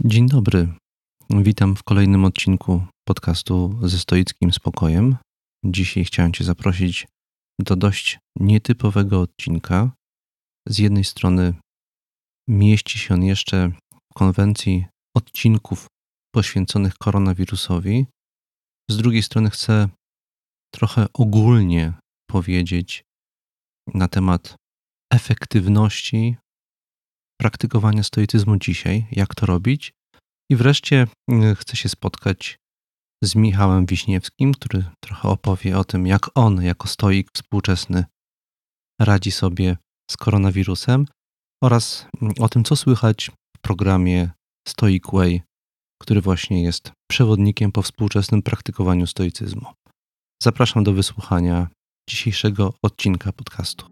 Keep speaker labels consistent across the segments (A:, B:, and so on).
A: Dzień dobry. Witam w kolejnym odcinku podcastu ze stoickim spokojem. Dzisiaj chciałem Cię zaprosić do dość nietypowego odcinka. Z jednej strony mieści się on jeszcze w konwencji odcinków poświęconych koronawirusowi, z drugiej strony chcę trochę ogólnie powiedzieć na temat efektywności praktykowania stoicyzmu dzisiaj, jak to robić. I wreszcie y, chcę się spotkać z Michałem Wiśniewskim, który trochę opowie o tym, jak on, jako stoik współczesny, radzi sobie z koronawirusem oraz mm, o tym, co słychać w programie Stoic Way, który właśnie jest przewodnikiem po współczesnym praktykowaniu stoicyzmu. Zapraszam do wysłuchania dzisiejszego odcinka podcastu.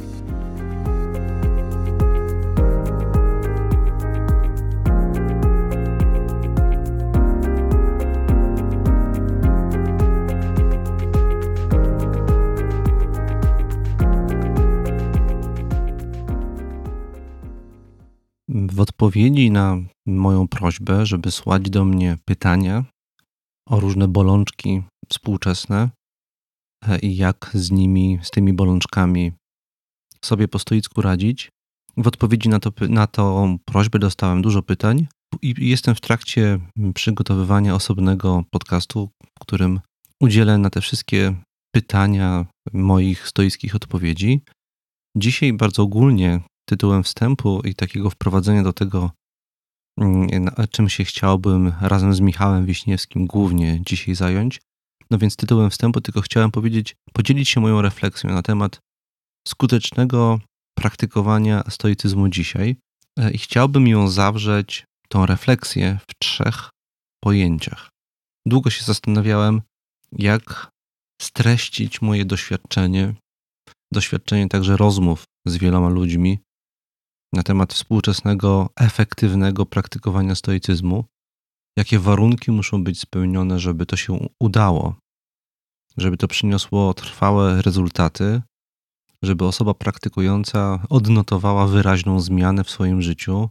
A: Odpowiedzi na moją prośbę, żeby słać do mnie pytania o różne bolączki współczesne e, i jak z nimi, z tymi bolączkami sobie po stoicku radzić, w odpowiedzi na, to, na tą prośbę dostałem dużo pytań i jestem w trakcie przygotowywania osobnego podcastu, w którym udzielę na te wszystkie pytania moich stoickich odpowiedzi. Dzisiaj bardzo ogólnie tytułem wstępu i takiego wprowadzenia do tego, mm, czym się chciałbym razem z Michałem Wiśniewskim głównie dzisiaj zająć. No więc tytułem wstępu tylko chciałem powiedzieć, podzielić się moją refleksją na temat skutecznego praktykowania stoicyzmu dzisiaj e, i chciałbym ją zawrzeć, tą refleksję, w trzech pojęciach. Długo się zastanawiałem, jak streścić moje doświadczenie, doświadczenie także rozmów z wieloma ludźmi na temat współczesnego, efektywnego praktykowania stoicyzmu, jakie warunki muszą być spełnione, żeby to się udało, żeby to przyniosło trwałe rezultaty, żeby osoba praktykująca odnotowała wyraźną zmianę w swoim życiu.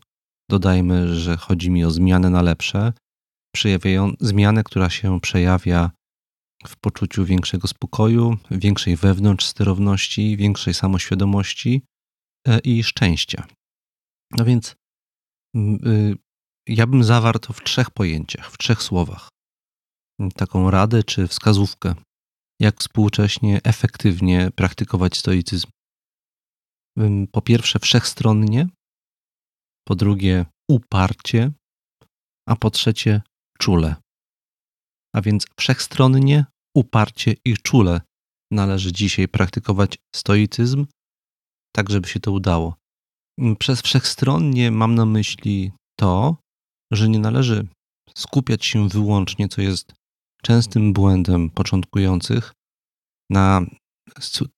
A: Dodajmy, że chodzi mi o zmianę na lepsze, zmianę, która się przejawia w poczuciu większego spokoju, większej wewnątrz sterowności, większej samoświadomości e, i szczęścia. No więc y, ja bym zawarł to w trzech pojęciach, w trzech słowach. Taką radę czy wskazówkę, jak współcześnie efektywnie praktykować stoicyzm. Po pierwsze, wszechstronnie, po drugie, uparcie, a po trzecie, czule. A więc wszechstronnie, uparcie i czule należy dzisiaj praktykować stoicyzm, tak żeby się to udało. Mm, przez wszechstronnie mam na myśli to, że nie należy skupiać się wyłącznie, co jest częstym błędem początkujących, na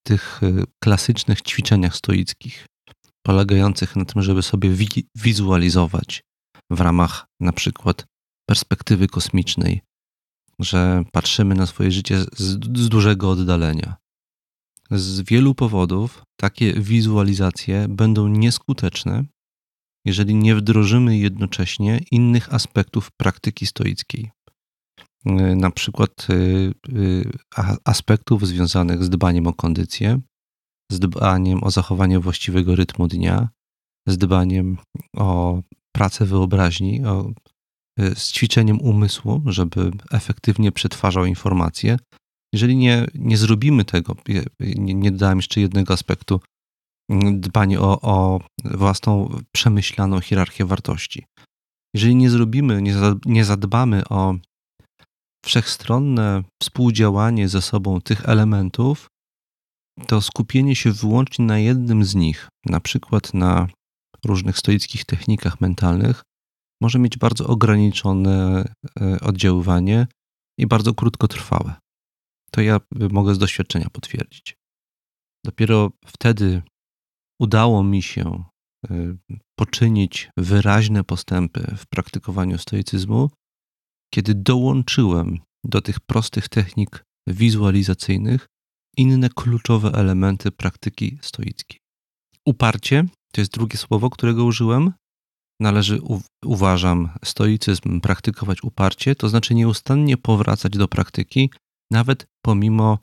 A: tych y, klasycznych ćwiczeniach stoickich, polegających na tym, żeby sobie wizualizować w ramach na przykład perspektywy kosmicznej, że patrzymy na swoje życie z, z dużego oddalenia. Z wielu powodów takie wizualizacje będą nieskuteczne, jeżeli nie wdrożymy jednocześnie innych aspektów praktyki stoickiej. Na przykład y, y, aspektów związanych z dbaniem o kondycję, z dbaniem o zachowanie właściwego rytmu dnia, z dbaniem o pracę wyobraźni, o, y, z ćwiczeniem umysłu, żeby efektywnie przetwarzał informacje, jeżeli nie, nie zrobimy tego, nie, nie dodałem jeszcze jednego aspektu, mm, dbanie o, o własną przemyślaną hierarchię wartości. Jeżeli nie zrobimy, nie, nie zadbamy o wszechstronne współdziałanie ze sobą tych elementów, to skupienie się wyłącznie na jednym z nich, na przykład na różnych stoickich technikach mentalnych, może mieć bardzo ograniczone e, oddziaływanie i bardzo krótkotrwałe. To ja mogę z doświadczenia potwierdzić. Dopiero wtedy udało mi się e, poczynić wyraźne postępy w praktykowaniu stoicyzmu, kiedy dołączyłem do tych prostych technik wizualizacyjnych inne kluczowe elementy praktyki stoickiej. Uparcie to jest drugie słowo, którego użyłem. Należy, uważam, stoicyzm praktykować uparcie, to znaczy nieustannie powracać do praktyki, nawet pomimo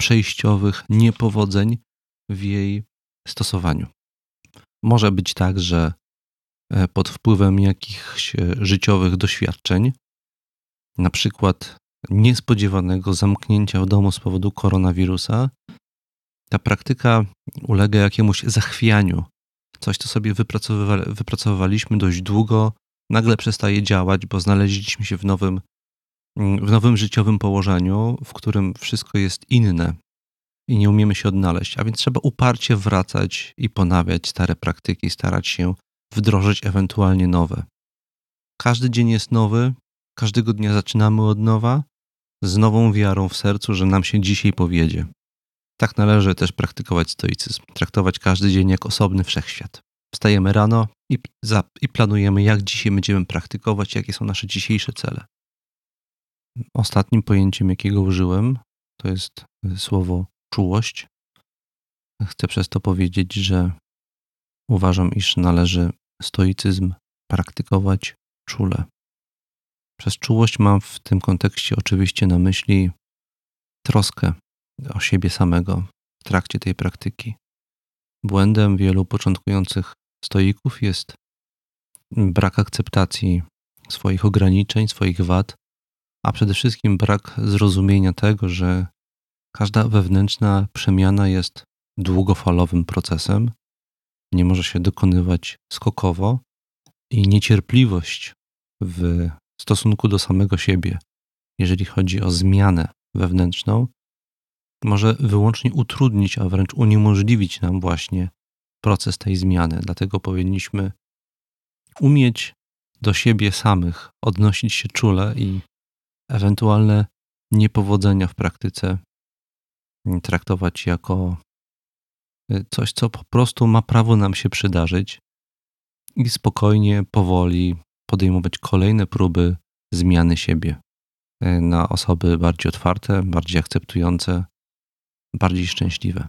A: przejściowych niepowodzeń w jej stosowaniu. Może być tak, że e, pod wpływem jakichś e, życiowych doświadczeń, na przykład niespodziewanego zamknięcia w domu z powodu koronawirusa, ta praktyka ulega jakiemuś zachwianiu. Coś, co sobie wypracowywaliśmy dość długo, nagle przestaje działać, bo znaleźliśmy się w nowym, w nowym życiowym położeniu, w którym wszystko jest inne i nie umiemy się odnaleźć. A więc trzeba uparcie wracać i ponawiać stare praktyki, starać się wdrożyć ewentualnie nowe. Każdy dzień jest nowy, każdego dnia zaczynamy od nowa, z nową wiarą w sercu, że nam się dzisiaj powiedzie. Tak należy też praktykować stoicyzm, traktować każdy dzień jak osobny wszechświat. Wstajemy rano i, i planujemy, jak dzisiaj będziemy praktykować, jakie są nasze dzisiejsze cele. Ostatnim pojęciem, jakiego użyłem, to jest y, słowo czułość. Chcę przez to powiedzieć, że uważam, iż należy stoicyzm praktykować czule. Przez czułość mam w tym kontekście oczywiście na myśli troskę o siebie samego w trakcie tej praktyki. Błędem wielu początkujących stoików jest brak akceptacji swoich ograniczeń, swoich wad, a przede wszystkim brak zrozumienia tego, że każda wewnętrzna przemiana jest długofalowym procesem, nie może się dokonywać skokowo i niecierpliwość w stosunku do samego siebie, jeżeli chodzi o zmianę wewnętrzną, może wyłącznie utrudnić, a wręcz uniemożliwić nam właśnie proces tej zmiany. Dlatego powinniśmy umieć do siebie samych odnosić się czule i ewentualne niepowodzenia w praktyce traktować jako y, coś, co po prostu ma prawo nam się przydarzyć i spokojnie, powoli podejmować kolejne próby zmiany siebie y, na osoby bardziej otwarte, bardziej akceptujące, bardziej szczęśliwe.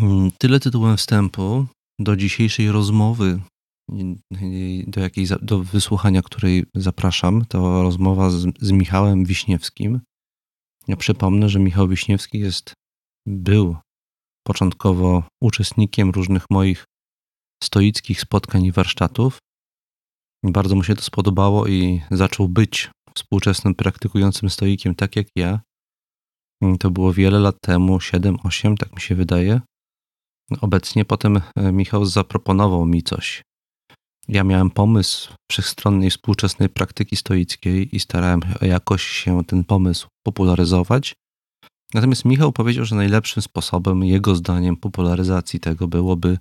A: Mm, tyle tytułem wstępu do dzisiejszej rozmowy, do, jakiej, do wysłuchania której zapraszam. To rozmowa z, z Michałem Wiśniewskim. Ja przypomnę, że Michał Wiśniewski jest, był początkowo uczestnikiem różnych moich stoickich spotkań i warsztatów. Bardzo mu się to spodobało i zaczął być współczesnym praktykującym stoikiem, tak jak ja. To było wiele lat temu, 7-8, tak mi się wydaje. Obecnie potem e, Michał zaproponował mi coś. Ja miałem pomysł wszechstronnej współczesnej praktyki stoickiej i starałem jakoś się ten pomysł popularyzować. Natomiast Michał powiedział, że najlepszym sposobem, jego zdaniem, popularyzacji tego byłoby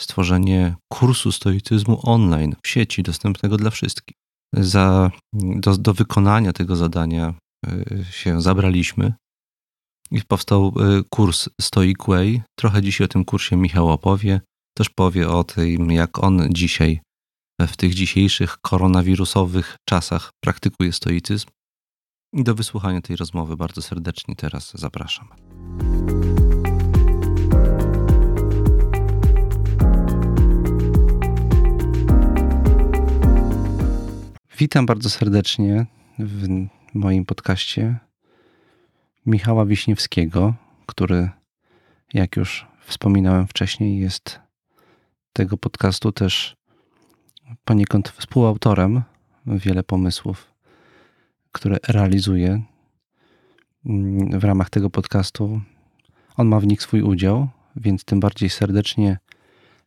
A: stworzenie kursu stoicyzmu online w sieci, dostępnego dla wszystkich. Za, do, do wykonania tego zadania e, się zabraliśmy i powstał e, kurs Stoic Way. Trochę dzisiaj o tym kursie Michał opowie. Też powie o tym, jak on dzisiaj w tych dzisiejszych koronawirusowych czasach praktykuje stoicyzm. I do wysłuchania tej rozmowy bardzo serdecznie teraz zapraszam. Witam bardzo serdecznie w moim podcaście Michała Wiśniewskiego, który, jak już wspominałem wcześniej, jest tego podcastu też poniekąd współautorem wiele pomysłów, które realizuje w ramach tego podcastu. On ma w nich swój udział, więc tym bardziej serdecznie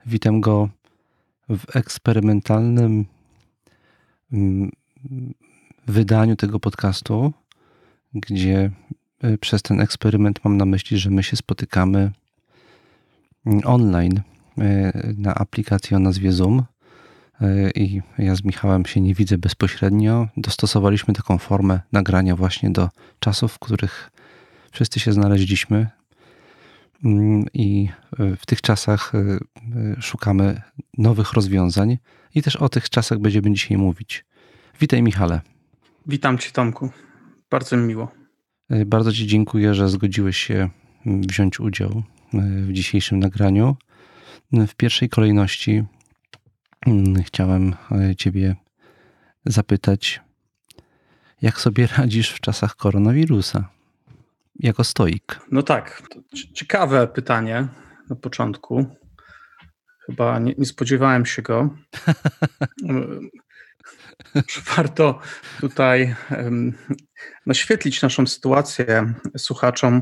A: witam go w eksperymentalnym wydaniu tego podcastu, gdzie przez ten eksperyment mam na myśli, że my się spotykamy mm, online na aplikacji o nazwie Zoom i ja z Michałem się nie widzę bezpośrednio. Dostosowaliśmy taką formę nagrania właśnie do czasów, w których wszyscy się znaleźliśmy. Mm, I w tych czasach szukamy nowych rozwiązań, i też o tych czasach będziemy dzisiaj mówić. Witaj, Michale.
B: Witam Cię, Tomku. Bardzo mi miło.
A: Bardzo Ci dziękuję, że zgodziłeś się wziąć udział w dzisiejszym nagraniu. W pierwszej kolejności mm, chciałem e, Ciebie zapytać, jak sobie radzisz w czasach koronawirusa? Jako stoik.
B: No tak, ciekawe pytanie na początku. Chyba nie, nie spodziewałem się go. Warto tutaj naświetlić naszą sytuację słuchaczom,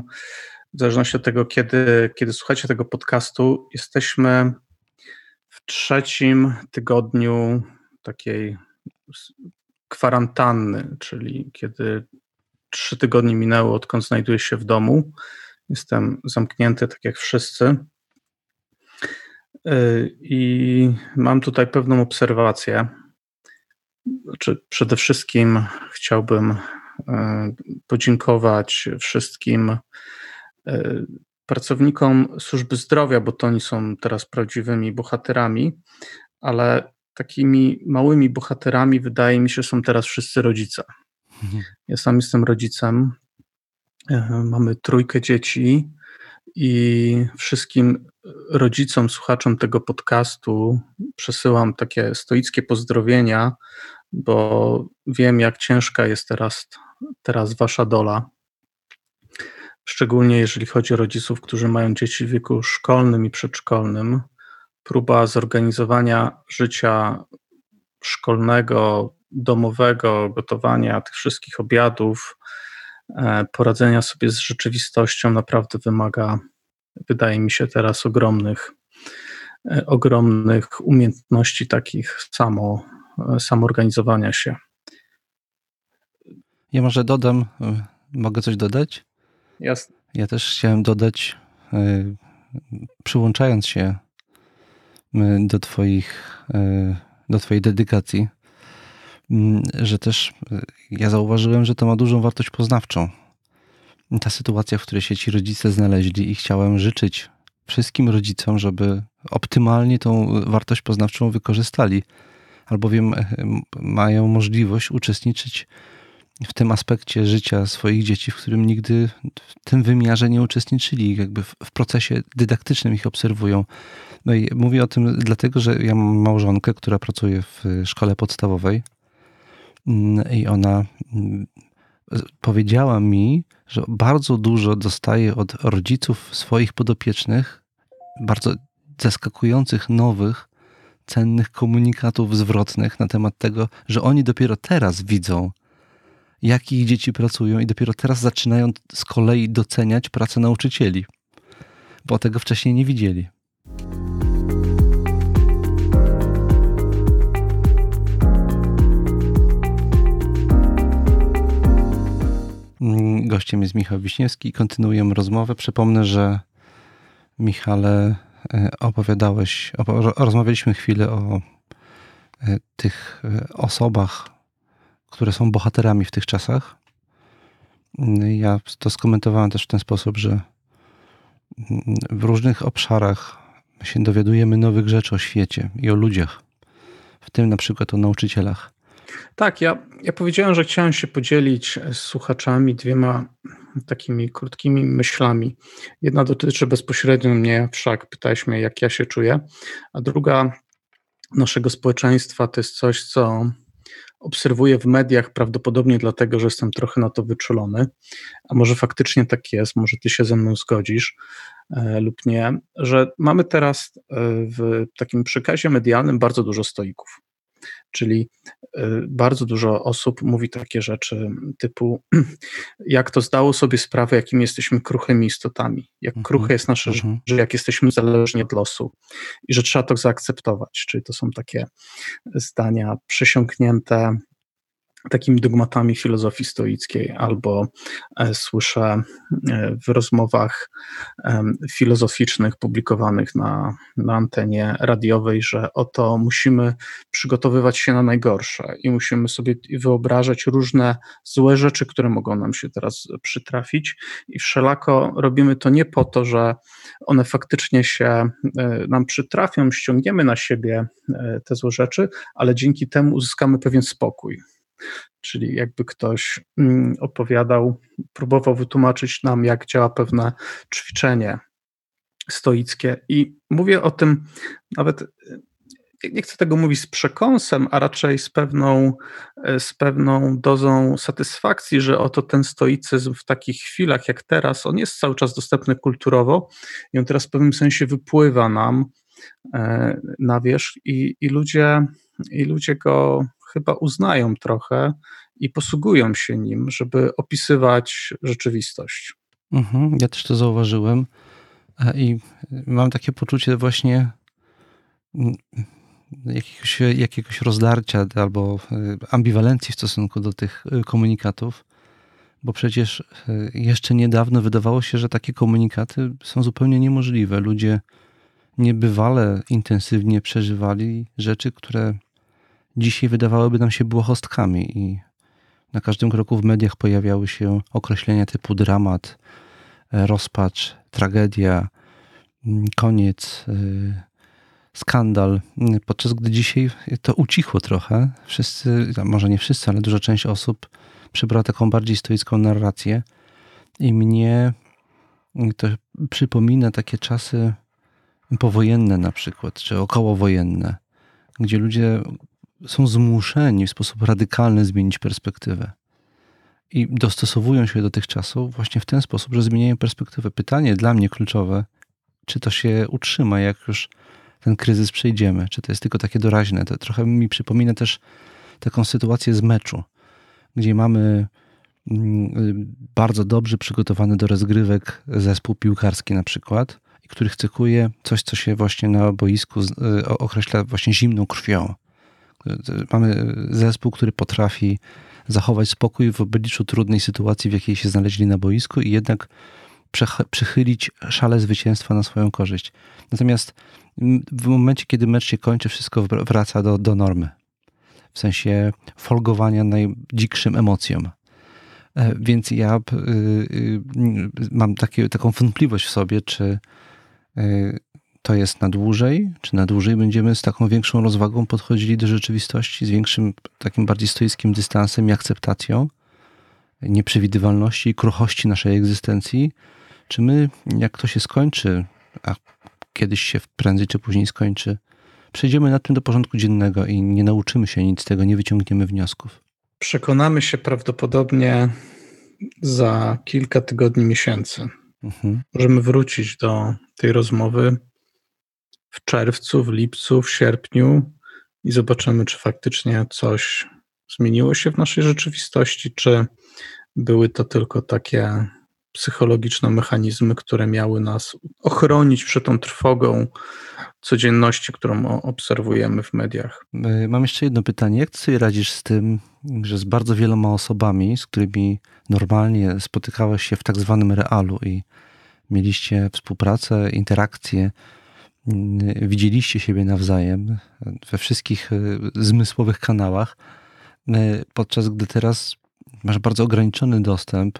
B: w zależności od tego, kiedy, kiedy słuchacie tego podcastu. Jesteśmy trzecim tygodniu takiej kwarantanny, czyli kiedy trzy tygodnie minęły, odkąd znajduję się w domu. Jestem zamknięty, tak jak wszyscy. Y, I mam tutaj pewną obserwację. Znaczy, przede wszystkim chciałbym y, podziękować wszystkim y, pracownikom służby zdrowia, bo to oni są teraz prawdziwymi bohaterami, ale takimi małymi bohaterami wydaje mi się są teraz wszyscy rodzice. Mhm. Ja sam jestem rodzicem. Mamy trójkę dzieci i wszystkim rodzicom, słuchaczom tego podcastu przesyłam takie stoickie pozdrowienia, bo wiem, jak ciężka jest teraz, teraz wasza dola. Szczególnie jeżeli chodzi o rodziców, którzy mają dzieci w wieku szkolnym i przedszkolnym. Próba zorganizowania życia szkolnego, domowego, gotowania tych wszystkich obiadów, e, poradzenia sobie z rzeczywistością naprawdę wymaga wydaje mi się teraz ogromnych, e, ogromnych umiejętności takich samo, e, samoorganizowania się.
A: Ja może dodam, mogę coś dodać?
B: Jasne.
A: Ja też chciałem dodać, przyłączając się do twoich, do twojej dedykacji, że też ja zauważyłem, że to ma dużą wartość poznawczą ta sytuacja, w której się ci rodzice znaleźli i chciałem życzyć wszystkim rodzicom, żeby optymalnie tą wartość poznawczą wykorzystali, albowiem e, mają możliwość uczestniczyć w tym aspekcie życia swoich dzieci, w którym nigdy w tym wymiarze nie uczestniczyli, jakby w, procesie dydaktycznym ich obserwują. No i mówię o tym dlatego, że ja mam małżonkę, która pracuje w szkole podstawowej mm, i ona mm, powiedziała mi, że bardzo dużo dostaje od rodziców swoich podopiecznych, bardzo zaskakujących, nowych, cennych komunikatów zwrotnych na temat tego, że oni dopiero teraz widzą, jak ich dzieci pracują i dopiero teraz zaczynają z kolei doceniać pracę nauczycieli, bo tego wcześniej nie widzieli. Mm, gościem jest Michał Wiśniewski. Kontynuujemy rozmowę. Przypomnę, że Michale e, opowiadałeś, rozmawialiśmy chwilę o e, tych e, osobach, które są bohaterami w tych czasach. Mm, ja to skomentowałem też w ten sposób, że mm, w różnych obszarach się dowiadujemy nowych rzeczy o świecie i o ludziach, w tym na przykład o nauczycielach.
B: Tak, ja, ja powiedziałem, że chciałem się podzielić z słuchaczami dwiema takimi krótkimi myślami. Jedna dotyczy bezpośrednio mnie, wszak pytałeś mnie, jak ja się czuję, a druga naszego społeczeństwa to jest coś, co obserwuję w mediach, prawdopodobnie dlatego, że jestem trochę na to wyczulony, a może faktycznie tak jest, może ty się ze mną zgodzisz e, lub nie, że mamy teraz e, w takim przekazie medialnym bardzo dużo stoików. Czyli y, bardzo dużo osób mówi takie rzeczy typu, jak to zdało sobie sprawę, jakim jesteśmy kruchymi istotami, jak mhm, kruche jest nasze mhm. życie, jak jesteśmy zależni od losu i że trzeba to zaakceptować. Czyli to są takie zdania przesiąknięte takimi dogmatami filozofii stoickiej, albo e, słyszę e, w rozmowach filozoficznych publikowanych na, na antenie radiowej, że oto musimy przygotowywać się na najgorsze i musimy sobie wyobrażać różne złe rzeczy, które mogą nam się teraz przytrafić, i wszelako robimy to nie po to, że one faktycznie się e, nam przytrafią, ściągniemy na siebie te złe rzeczy, ale dzięki temu uzyskamy pewien spokój czyli jakby ktoś mm, opowiadał, próbował wytłumaczyć nam, jak działa pewne ćwiczenie stoickie. I mówię o tym nawet, nie chcę tego mówić z przekąsem, a raczej z pewną, z pewną dozą satysfakcji, że oto ten stoicyzm w takich chwilach jak teraz, on jest cały czas dostępny kulturowo i on teraz w pewnym sensie wypływa nam e, na wierzch i, i, ludzie, i ludzie go chyba uznają trochę i posługują się nim, żeby opisywać rzeczywistość.
A: Mhm, ja też to zauważyłem e, i mam takie poczucie właśnie mm, jakiegoś, jakiegoś rozdarcia albo e, ambiwalencji w stosunku do tych e, komunikatów, bo przecież jeszcze niedawno wydawało się, że takie komunikaty są zupełnie niemożliwe. Ludzie niebywale intensywnie przeżywali rzeczy, które dzisiaj wydawałyby nam się błahostkami i na każdym kroku w mediach pojawiały się określenia typu dramat, e, rozpacz, tragedia, mm, koniec, e, skandal, podczas gdy dzisiaj to ucichło trochę. Wszyscy, może nie wszyscy, ale duża część osób przybrała taką bardziej stoicką narrację i mnie to przypomina takie czasy powojenne na przykład, czy okołowojenne, gdzie ludzie są zmuszeni w sposób radykalny zmienić perspektywę. I dostosowują się do tych czasów właśnie w ten sposób, że zmieniają perspektywę. Pytanie dla mnie kluczowe, czy to się utrzyma, jak już ten kryzys przejdziemy, czy to jest tylko takie doraźne. To trochę mi przypomina też taką sytuację z meczu, gdzie mamy mm, bardzo dobrze przygotowany do rozgrywek zespół piłkarski na przykład, i który cechuje coś, co się właśnie na boisku y, określa właśnie zimną krwią. Mamy zespół, który potrafi zachować spokój w obliczu trudnej sytuacji, w jakiej się znaleźli na boisku i jednak przychylić szale zwycięstwa na swoją korzyść. Natomiast w momencie, kiedy mecz się kończy, wszystko wraca do, do normy. W sensie folgowania najdzikszym emocjom. E, więc ja y, y, mam takie, taką wątpliwość w sobie, czy y, to jest na dłużej, czy na dłużej będziemy z taką większą rozwagą podchodzili do rzeczywistości, z większym, takim bardziej stoickim dystansem i akceptacją nieprzewidywalności i kruchości naszej egzystencji, czy my, jak to się skończy, a kiedyś się prędzej czy później skończy, przejdziemy na tym do porządku dziennego i nie nauczymy się nic z tego, nie wyciągniemy wniosków.
B: Przekonamy się prawdopodobnie za kilka tygodni, miesięcy. Mhm. Możemy wrócić do tej rozmowy w czerwcu, w lipcu, w sierpniu i zobaczymy, czy faktycznie coś zmieniło się w naszej rzeczywistości, czy były to tylko takie psychologiczne mechanizmy, które miały nas ochronić przed tą trwogą codzienności, którą obserwujemy w mediach.
A: E, mam jeszcze jedno pytanie. Jak ty sobie radzisz z tym, że z bardzo wieloma osobami, z którymi normalnie spotykałeś się w tak zwanym realu i mieliście współpracę, interakcje, widzieliście siebie nawzajem we wszystkich e, zmysłowych kanałach, e, podczas gdy teraz masz bardzo ograniczony dostęp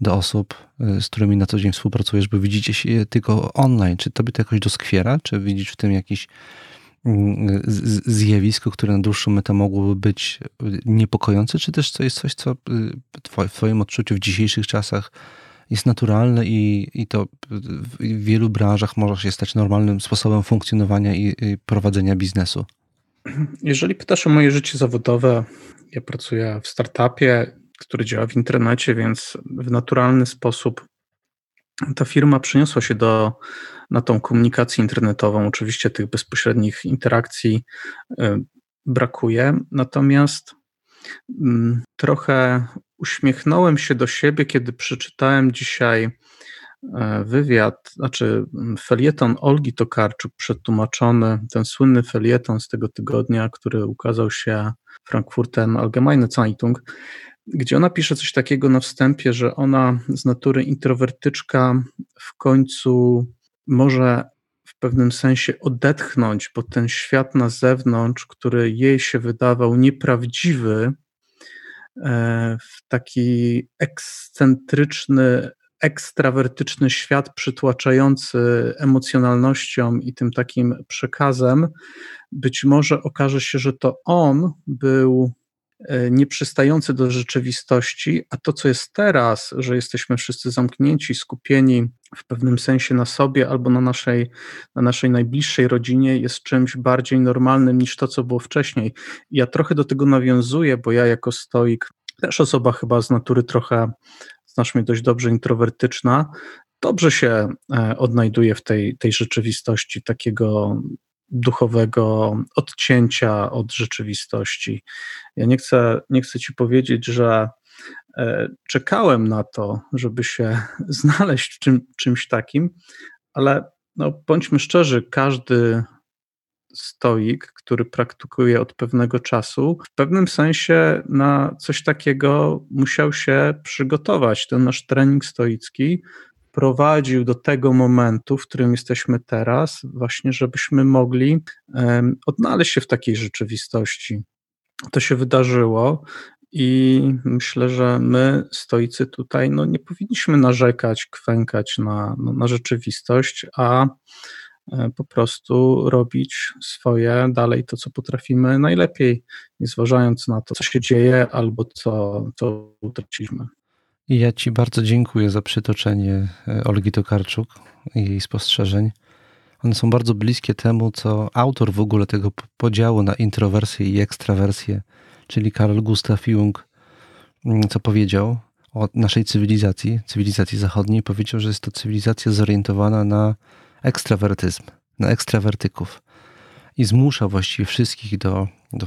A: do osób, z którymi na co dzień współpracujesz, bo widzicie się tylko online. Czy tobie to jakoś doskwiera? Czy widzisz w tym jakiś zjawisko, które na dłuższą metę mogłoby być niepokojące, czy też to jest coś, co w twoim odczuciu w dzisiejszych czasach jest naturalne i, i to w wielu branżach może się stać normalnym sposobem funkcjonowania i, i prowadzenia biznesu.
B: Jeżeli pytasz o moje życie zawodowe, ja pracuję w startupie, który działa w internecie, więc w naturalny sposób ta firma przeniosła się do, na tą komunikację internetową. Oczywiście tych bezpośrednich interakcji y, brakuje, natomiast mm, trochę uśmiechnąłem się do siebie, kiedy przeczytałem dzisiaj e, wywiad, znaczy felieton Olgi Tokarczuk przetłumaczony, ten słynny felieton z tego tygodnia, który ukazał się Frankfurten Allgemeine Zeitung, gdzie ona pisze coś takiego na wstępie, że ona z natury introwertyczka w końcu może w pewnym sensie odetchnąć, bo ten świat na zewnątrz, który jej się wydawał nieprawdziwy, w taki ekscentryczny, ekstrawertyczny świat przytłaczający emocjonalnością i tym takim przekazem, być może okaże się, że to on był E, nieprzystający do rzeczywistości, a to, co jest teraz, że jesteśmy wszyscy zamknięci, skupieni w pewnym sensie na sobie albo na naszej, na naszej najbliższej rodzinie, jest czymś bardziej normalnym niż to, co było wcześniej. Ja trochę do tego nawiązuję, bo ja jako stoik, też osoba chyba z natury trochę, znasz mnie dość dobrze, introwertyczna, dobrze się e, odnajduję w tej, tej rzeczywistości takiego duchowego odcięcia od rzeczywistości. Ja nie chcę, nie chcę ci powiedzieć, że e, czekałem na to, żeby się znaleźć w czym, czymś takim, ale no, bądźmy szczerzy, każdy stoik, który praktykuje od pewnego czasu, w pewnym sensie na coś takiego musiał się przygotować. Ten nasz trening stoicki prowadził do tego momentu, w którym jesteśmy teraz, właśnie żebyśmy mogli odnaleźć się w takiej rzeczywistości. To się wydarzyło i myślę, że my, stoicy tutaj, no nie powinniśmy narzekać, kwękać na, no, na rzeczywistość, a e, po prostu robić swoje dalej to, co potrafimy najlepiej, nie zważając na to, co się dzieje albo co, co utraciliśmy.
A: Ja Ci bardzo dziękuję za przytoczenie e, Olgi Tokarczuk i jej spostrzeżeń. One są bardzo bliskie temu, co autor w ogóle tego podziału na introwersję i ekstrawersję, czyli Karl Gustav Jung, mm, co powiedział o naszej cywilizacji, cywilizacji zachodniej, powiedział, że jest to cywilizacja zorientowana na ekstrawertyzm, na ekstrawertyków i zmusza właściwie wszystkich do, do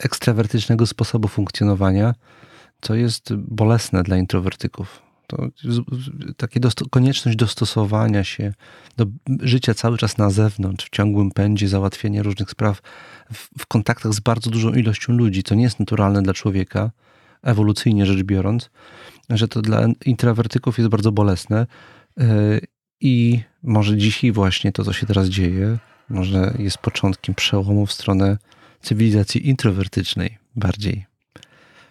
A: ekstrawertycznego sposobu funkcjonowania, co jest bolesne dla introwertyków. To takie konieczność dostosowania się do życia cały czas na zewnątrz, w ciągłym pędzie, załatwienia różnych spraw, w, w kontaktach z bardzo dużą ilością ludzi, co nie jest naturalne dla człowieka, ewolucyjnie rzecz biorąc, że to dla introwertyków jest bardzo bolesne. E, I może dzisiaj właśnie to, co się teraz dzieje, może jest początkiem przełomu w stronę cywilizacji introwertycznej bardziej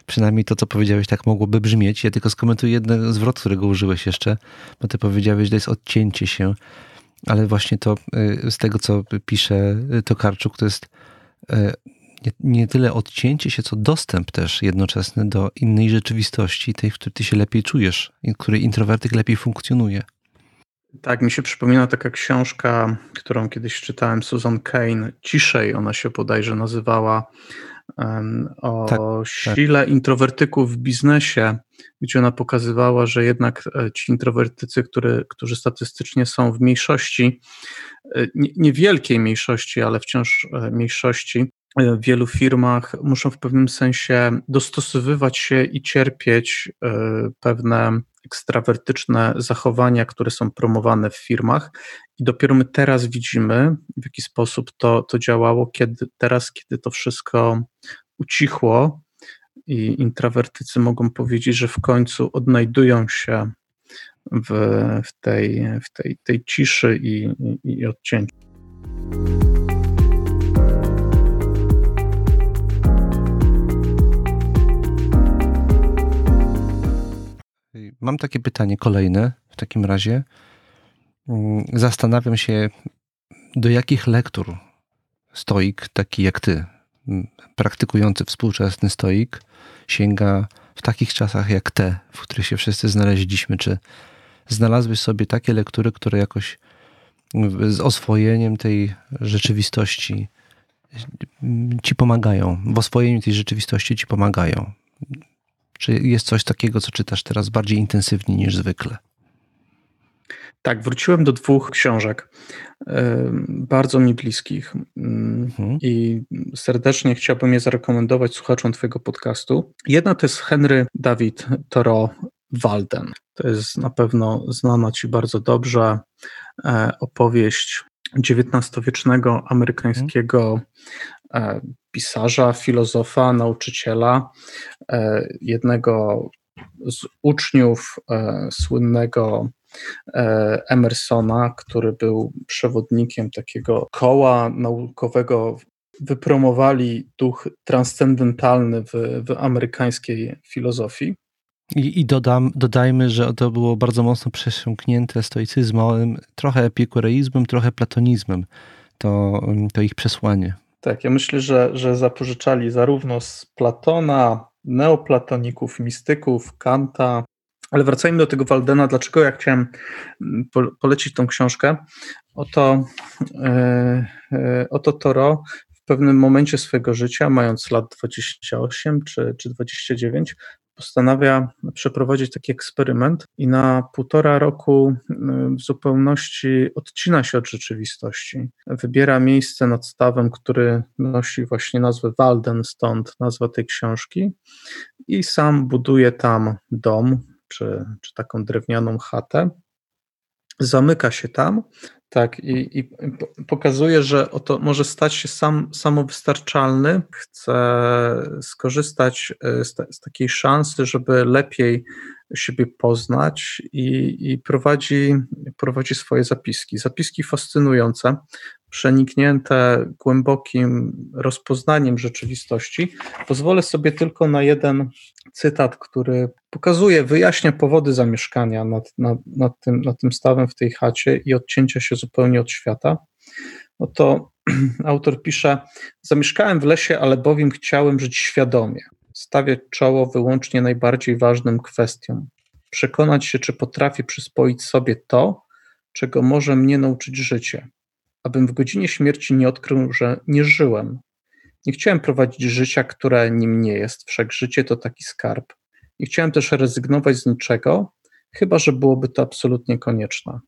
A: przynajmniej to, co powiedziałeś, tak mogłoby brzmieć. Ja tylko skomentuję jeden zwrot, którego użyłeś jeszcze, bo ty powiedziałeś, że to jest odcięcie się, ale właśnie to y, z tego, co pisze Tokarczuk, to jest y, nie, nie tyle odcięcie się, co dostęp też jednoczesny do innej rzeczywistości, tej, w której ty się lepiej czujesz, w której introwertyk lepiej funkcjonuje.
B: Tak, mi się przypomina taka książka, którą kiedyś czytałem, Susan Kane, Ciszej ona się bodajże nazywała, o tak, tak, sile tak. introwertyków w biznesie, gdzie ona pokazywała, że jednak e, ci introwertycy, który, którzy statystycznie są w mniejszości, e, niewielkiej mniejszości, ale wciąż e, mniejszości, w wielu firmach muszą w pewnym sensie dostosowywać się i cierpieć pewne ekstrawertyczne zachowania, które są promowane w firmach. I dopiero my teraz widzimy, w jaki sposób to, to działało, kiedy, teraz, kiedy to wszystko ucichło i intrawertycy mogą powiedzieć, że w końcu odnajdują się w, w, tej, w tej, tej ciszy i, i, i odcięciu.
A: Mam takie pytanie kolejne w takim razie. Mm, zastanawiam się, do jakich lektur stoik taki jak ty, mm, praktykujący współczesny stoik, sięga w takich czasach jak te, w których się wszyscy znaleźliśmy? Czy znalazłeś sobie takie lektury, które jakoś z oswojeniem tej rzeczywistości ci pomagają, w oswojeniu tej rzeczywistości ci pomagają? Czy jest coś takiego, co czytasz teraz bardziej intensywnie niż zwykle?
B: Tak, wróciłem do dwóch książek, bardzo mi bliskich mm, mhm. i serdecznie chciałbym je zarekomendować słuchaczom Twojego podcastu. Jedna to jest Henry David Thoreau Walden. To jest na pewno znana Ci bardzo dobrze e, opowieść XIX-wiecznego amerykańskiego e, pisarza, filozofa, nauczyciela, e, jednego z uczniów e, słynnego Emersona, który był przewodnikiem takiego koła naukowego. Wypromowali duch transcendentalny w, w amerykańskiej filozofii.
A: I, i dodam, dodajmy, że to było bardzo mocno przesiąknięte stoicyzmem, trochę epikureizmem, trochę platonizmem, to, to ich przesłanie.
B: Tak, ja myślę, że, że zapożyczali zarówno z Platona, neoplatoników, mistyków, Kanta, ale wracajmy do tego Waldena. Dlaczego ja chciałem mm, polecić tą książkę? Oto, e, oto Toro w pewnym momencie swojego życia, mając lat 28 czy, czy 29, postanawia przeprowadzić taki eksperyment i na półtora roku y, w zupełności odcina się od rzeczywistości. Wybiera miejsce nad stawem, który nosi właśnie nazwę Walden, stąd nazwa tej książki, i sam buduje tam dom czy, czy taką drewnianą chatę. Zamyka się tam tak, i, i pokazuje, że oto może stać się sam, samowystarczalny, chce skorzystać e, z, z takiej szansy, żeby lepiej siebie poznać i, i, prowadzi, prowadzi swoje zapiski. Zapiski fascynujące, przeniknięte głębokim rozpoznaniem rzeczywistości. Pozwolę sobie tylko na jeden cytat, który pokazuje, wyjaśnia powody zamieszkania nad, nad, nad, tym, nad tym stawem w tej chacie i odcięcia się zupełnie od świata. Oto autor pisze: Zamieszkałem w lesie, ale bowiem chciałem żyć świadomie stawiać czoło wyłącznie najbardziej ważnym kwestiom. Przekonać się, czy potrafię przyswoić sobie to, czego może mnie nauczyć życie, abym w godzinie śmierci nie odkrył, że nie żyłem. Nie chciałem prowadzić życia, które nim nie jest, wszak życie to taki skarb. Nie chciałem też rezygnować z niczego, chyba że byłoby to absolutnie konieczne.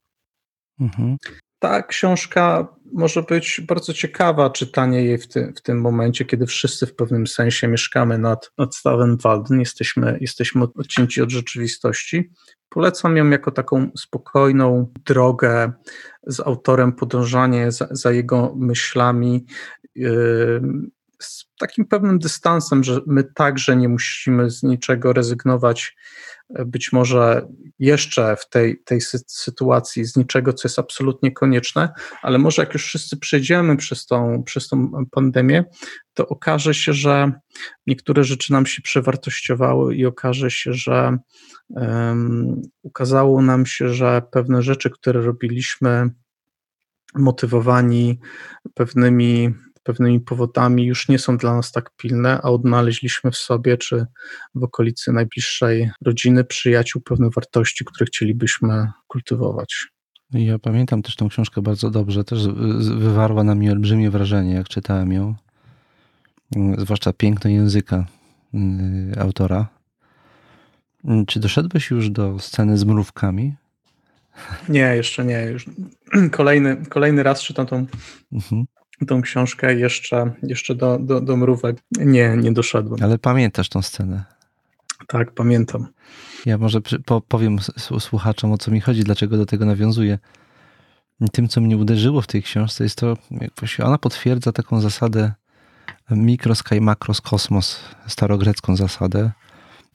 B: Mhm ta książka może być bardzo ciekawa, czytanie jej w, ty, w tym momencie, kiedy wszyscy w pewnym sensie mieszkamy nad, nad stawem Walden, jesteśmy, jesteśmy odcięci od rzeczywistości. Polecam ją jako taką spokojną drogę z autorem, podążanie za, za jego myślami, yy, z takim pewnym dystansem, że my także nie musimy z niczego rezygnować być może jeszcze w tej, tej sytuacji z niczego, co jest absolutnie konieczne, ale może jak już wszyscy przejdziemy przez tą, przez tą pandemię, to okaże się, że niektóre rzeczy nam się przewartościowały i okaże się, że um, ukazało nam się, że pewne rzeczy, które robiliśmy, motywowani pewnymi pewnymi powodami już nie są dla nas tak pilne, a odnaleźliśmy w sobie czy w okolicy najbliższej rodziny, przyjaciół pewne wartości, które chcielibyśmy kultywować.
A: Ja pamiętam też tą książkę bardzo dobrze, też wywarła na mnie olbrzymie wrażenie, jak czytałem ją, zwłaszcza piękno języka y, autora. Czy doszedłeś już do sceny z mrówkami?
B: Nie, jeszcze nie. Już kolejny, kolejny raz czytam tą, mhm tą książkę jeszcze, jeszcze do, do, do mrówek nie, nie doszedłem.
A: Ale pamiętasz tą scenę?
B: Tak, pamiętam.
A: Ja może powiem słuchaczom, o co mi chodzi, dlaczego do tego nawiązuję. Tym, co mnie uderzyło w tej książce, jest to, jak ona potwierdza taką zasadę mikros kai makros kosmos, starogrecką zasadę,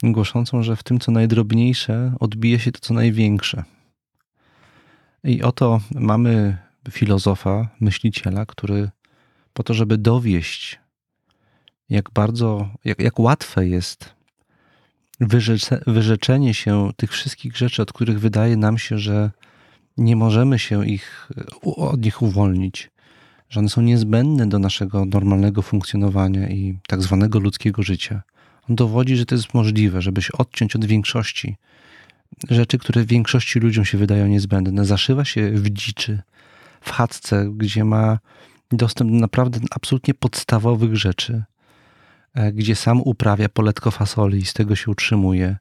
A: głoszącą, że w tym, co najdrobniejsze, odbije się to, co największe. I oto mamy filozofa, myśliciela, który po to, żeby dowieść, jak bardzo, jak, jak łatwe jest wyrzecze, wyrzeczenie się tych wszystkich rzeczy, od których wydaje nam się, że nie możemy się ich, od nich uwolnić, że one są niezbędne do naszego normalnego funkcjonowania i tak zwanego ludzkiego życia. On dowodzi, że to jest możliwe, żeby się odciąć od większości rzeczy, które większości ludziom się wydają niezbędne. Zaszywa się w dziczy, w chatce, gdzie ma dostęp do naprawdę absolutnie podstawowych rzeczy, e, gdzie sam uprawia poletko fasoli i z tego się utrzymuje,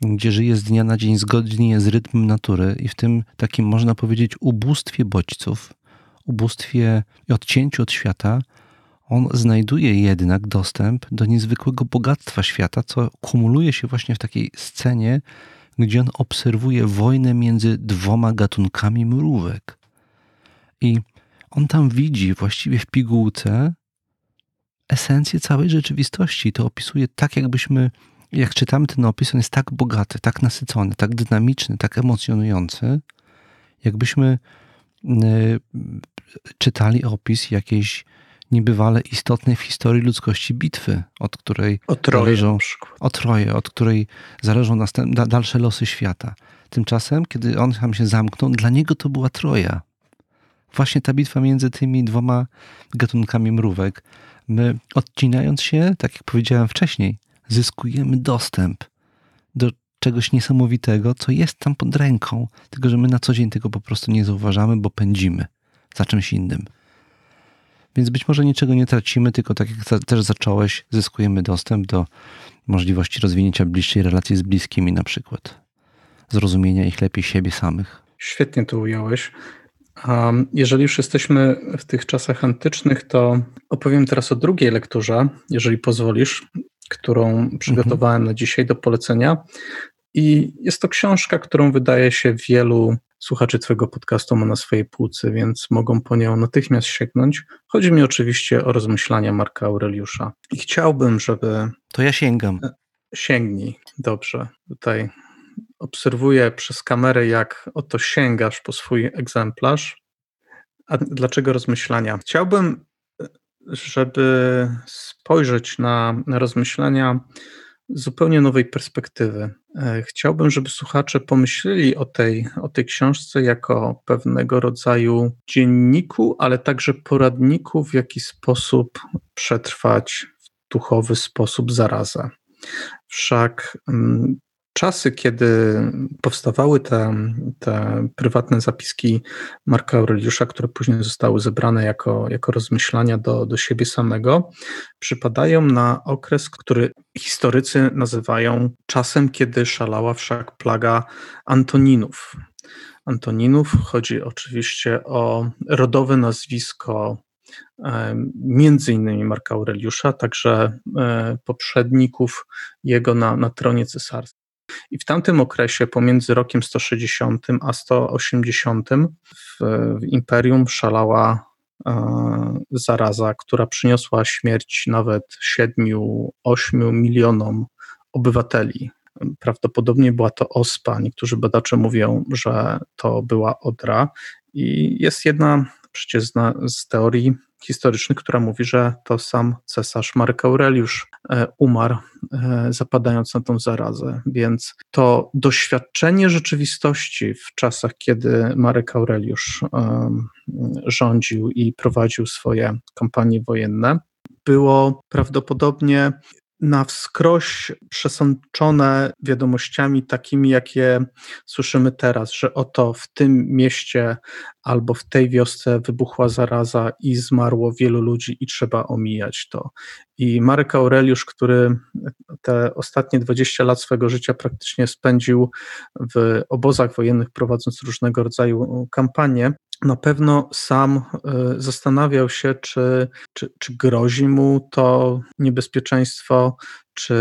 A: gdzie żyje z dnia na dzień zgodnie z rytmem natury i w tym takim, można powiedzieć, ubóstwie bodźców, ubóstwie i odcięciu od świata, on znajduje jednak dostęp do niezwykłego bogactwa świata, co kumuluje się właśnie w takiej scenie, gdzie on obserwuje wojnę między dwoma gatunkami mrówek. I on tam widzi właściwie w pigułce esencję całej rzeczywistości. To opisuje tak, jakbyśmy, jak czytamy ten opis, on jest tak bogaty, tak nasycony, tak dynamiczny, tak emocjonujący, jakbyśmy y, czytali opis jakiejś niebywale istotnej w historii ludzkości bitwy, od której
B: o troje,
A: zależą o troje, od której zależą następne, dalsze losy świata. Tymczasem, kiedy on tam się zamknął, dla niego to była Troja. Właśnie ta bitwa między tymi dwoma gatunkami mrówek. My, odcinając się, tak jak powiedziałem wcześniej, zyskujemy dostęp do czegoś niesamowitego, co jest tam pod ręką, tylko że my na co dzień tego po prostu nie zauważamy, bo pędzimy za czymś innym. Więc być może niczego nie tracimy, tylko tak jak też zacząłeś, zyskujemy dostęp do możliwości rozwinięcia bliższej relacji z bliskimi na przykład zrozumienia ich lepiej siebie samych.
B: Świetnie to ująłeś. Jeżeli już jesteśmy w tych czasach antycznych, to opowiem teraz o drugiej lekturze, jeżeli pozwolisz, którą przygotowałem mhm. na dzisiaj do polecenia. I jest to książka, którą wydaje się wielu słuchaczy Twojego podcastu ma na swojej półce, więc mogą po nią natychmiast sięgnąć. Chodzi mi oczywiście o rozmyślania Marka Aureliusza. I chciałbym, żeby.
A: To ja sięgam.
B: Sięgnij. Dobrze. Tutaj obserwuję przez kamerę, jak oto sięgasz po swój egzemplarz. A dlaczego rozmyślania? Chciałbym, żeby spojrzeć na, na rozmyślania zupełnie nowej perspektywy. E, chciałbym, żeby słuchacze pomyśleli o tej, o tej książce jako pewnego rodzaju dzienniku, ale także poradniku, w jaki sposób przetrwać w duchowy sposób zarazę. Wszak mm, czasy, kiedy powstawały te, te prywatne zapiski Marka Aureliusza, które później zostały zebrane jako, jako rozmyślania do, do siebie samego, przypadają na okres, który historycy nazywają czasem, kiedy szalała wszak plaga Antoninów. Antoninów chodzi oczywiście o rodowe nazwisko między innymi Marka Aureliusza, także e, poprzedników jego na, na tronie cesarskim. I w tamtym okresie, pomiędzy rokiem 160 a 180, w, w imperium szalała e, zaraza, która przyniosła śmierć nawet 7-8 milionom obywateli. Prawdopodobnie była to ospa. Niektórzy badacze mówią, że to była odra. I jest jedna przecież z teorii historycznych, która mówi, że to sam cesarz Marek Aureliusz e, umarł, e, zapadając na tą zarazę. Więc to doświadczenie rzeczywistości w czasach, kiedy Marek Aureliusz rządził i prowadził swoje kampanie wojenne, było prawdopodobnie na wskroś przesączone wiadomościami takimi, jakie słyszymy teraz, że oto w tym mieście albo w tej wiosce wybuchła zaraza i zmarło wielu ludzi i trzeba omijać to. I Marek Aureliusz, który te ostatnie 20 lat swojego życia praktycznie spędził w obozach wojennych, prowadząc różnego rodzaju kampanie, na pewno sam e, zastanawiał się, czy, czy, czy grozi mu to niebezpieczeństwo, czy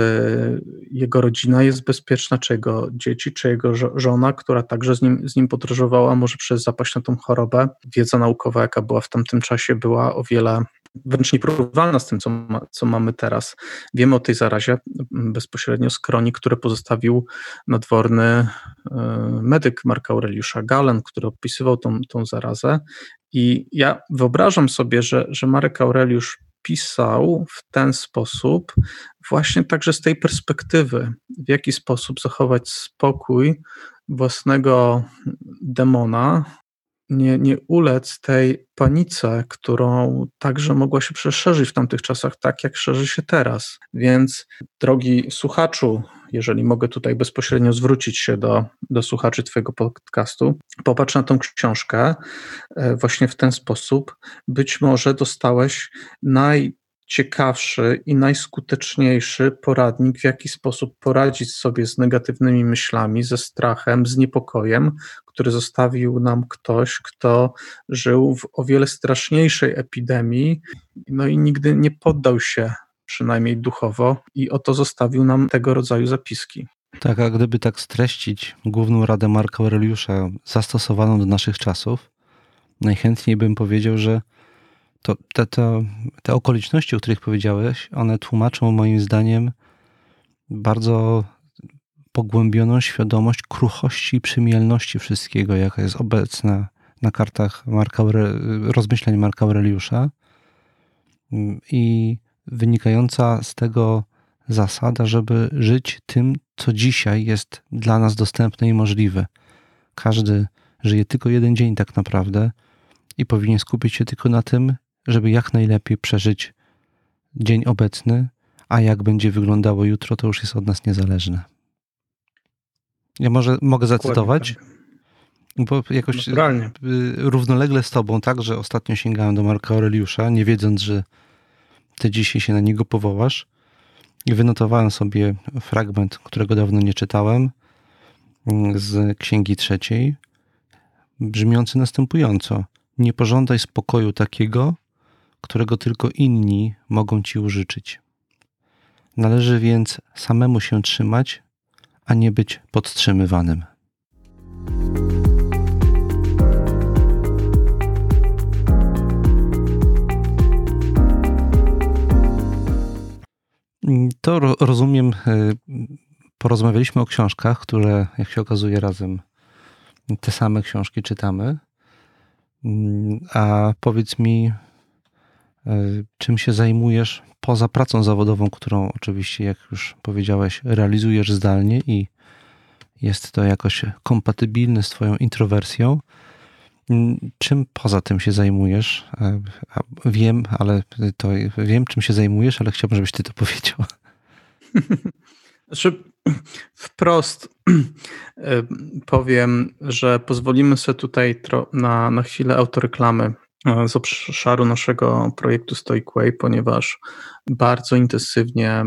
B: jego rodzina jest bezpieczna, czy jego dzieci, czy jego żona, która także z nim, z nim podróżowała, może przez zapaść na tą chorobę. Wiedza naukowa, jaka była w tamtym czasie, była o wiele wręcz nieporównywalna z tym, co, ma, co mamy teraz. Wiemy o tej zarazie bezpośrednio z kronik, które pozostawił nadworny e, medyk Marka Aureliusza Galen, który opisywał tą, tą zarazę. I ja wyobrażam sobie, że, że Marek Aureliusz pisał w ten sposób, właśnie także z tej perspektywy, w jaki sposób zachować spokój własnego demona, nie, nie ulec tej panice, którą także mogła się przeszerzyć w tamtych czasach, tak jak szerzy się teraz. Więc, drogi słuchaczu, jeżeli mogę tutaj bezpośrednio zwrócić się do, do słuchaczy Twojego podcastu, popatrz na tą książkę e, właśnie w ten sposób. Być może dostałeś naj najciekawszy i najskuteczniejszy poradnik, w jaki sposób poradzić sobie z negatywnymi myślami, ze strachem, z niepokojem, który zostawił nam ktoś, kto żył w o wiele straszniejszej epidemii, no i nigdy nie poddał się, przynajmniej duchowo, i oto zostawił nam tego rodzaju zapiski.
A: Tak, a gdyby tak streścić główną radę Marka Aureliusza zastosowaną do naszych czasów, najchętniej bym powiedział, że to te, te, te okoliczności, o których powiedziałeś, one tłumaczą moim zdaniem bardzo pogłębioną świadomość kruchości i przymijalności wszystkiego, jaka jest obecna na kartach Marka, rozmyśleń Marka Aureliusza i wynikająca z tego zasada, żeby żyć tym, co dzisiaj jest dla nas dostępne i możliwe. Każdy żyje tylko jeden dzień tak naprawdę i powinien skupić się tylko na tym, żeby jak najlepiej przeżyć dzień obecny, a jak będzie wyglądało jutro, to już jest od nas niezależne. Ja może mogę zacytować? Tak. Bo jakoś Naturalnie. Y, równolegle z tobą, tak, że ostatnio sięgałem do Marka Aureliusza, nie wiedząc, że ty dzisiaj się na niego powołasz. I wynotowałem sobie fragment, którego dawno nie czytałem, mm, z Księgi Trzeciej, brzmiący następująco. Nie pożądaj spokoju takiego, którego tylko inni mogą ci użyczyć. Należy więc samemu się trzymać, a nie być podtrzymywanym. To rozumiem. E, porozmawialiśmy o książkach, które, jak się okazuje, razem te same książki czytamy. Mm, a powiedz mi, e, czym się zajmujesz poza pracą zawodową, którą oczywiście, jak już powiedziałeś, realizujesz zdalnie i jest to jakoś kompatybilne z Twoją introwersją. Mm, czym poza tym się zajmujesz? E, wiem, ale to wiem, czym się zajmujesz, ale chciałbym, żebyś ty to powiedział.
B: Znaczy, wprost e, powiem, że pozwolimy sobie tutaj na, na chwilę autoreklamy z obszaru naszego projektu Stoic Way, ponieważ bardzo intensywnie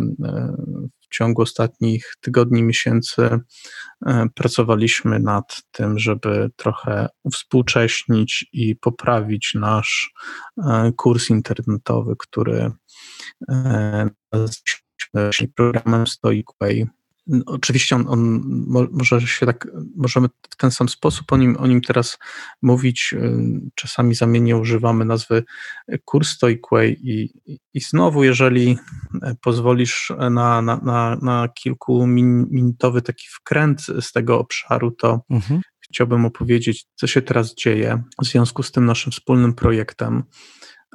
B: w ciągu ostatnich tygodni, miesięcy e, pracowaliśmy nad tym, żeby trochę współcześnić i poprawić nasz e, kurs internetowy, który e, nazwaliśmy programem Stoic Way. Oczywiście on, on, może się tak, możemy w ten sam sposób o nim, o nim teraz mówić. Czasami zamiennie używamy nazwy kurs Stoic Way i, i znowu, jeżeli pozwolisz na, na, na, na kilkuminutowy taki wkręt z tego obszaru, to mhm. chciałbym opowiedzieć, co się teraz dzieje w związku z tym naszym wspólnym projektem.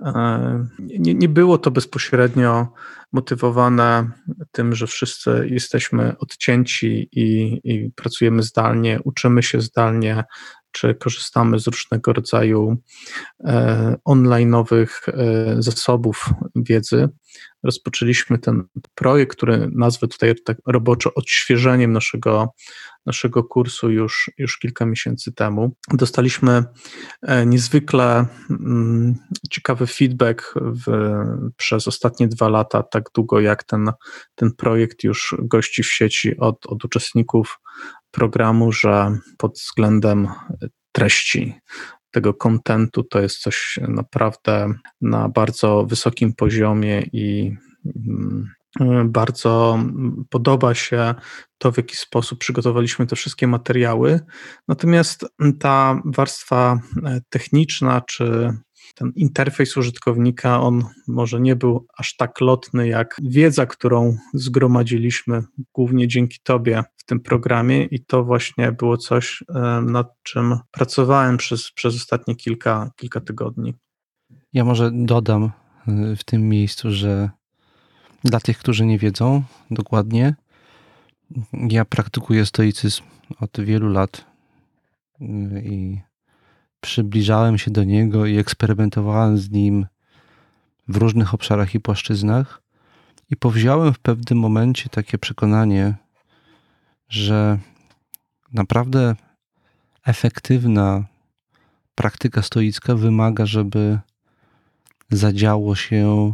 B: E, nie, nie było to bezpośrednio motywowane tym, że wszyscy jesteśmy odcięci i, i pracujemy zdalnie, uczymy się zdalnie, czy korzystamy z różnego rodzaju e, online'owych e, zasobów wiedzy. Rozpoczęliśmy ten projekt, który nazwę tutaj tak roboczo odświeżeniem naszego naszego kursu już, już kilka miesięcy temu. Dostaliśmy e, niezwykle mm, ciekawy feedback w, przez ostatnie dwa lata, tak długo jak ten, ten projekt już gości w sieci od, od uczestników programu, że pod względem treści tego kontentu to jest coś naprawdę na bardzo wysokim poziomie i mm, bardzo podoba się to, w jaki sposób przygotowaliśmy te wszystkie materiały. Natomiast ta warstwa e, techniczna, czy ten interfejs użytkownika, on może nie był aż tak lotny jak wiedza, którą zgromadziliśmy głównie dzięki Tobie w tym programie, i to właśnie było coś, nad czym pracowałem przez, przez ostatnie kilka, kilka tygodni.
A: Ja może dodam e, w tym miejscu, że dla tych, którzy nie wiedzą dokładnie, ja praktykuję stoicyzm od wielu lat i przybliżałem się do niego i eksperymentowałem z nim w różnych obszarach i płaszczyznach. I powziąłem w pewnym momencie takie przekonanie, że naprawdę efektywna praktyka stoicka wymaga, żeby zadziało się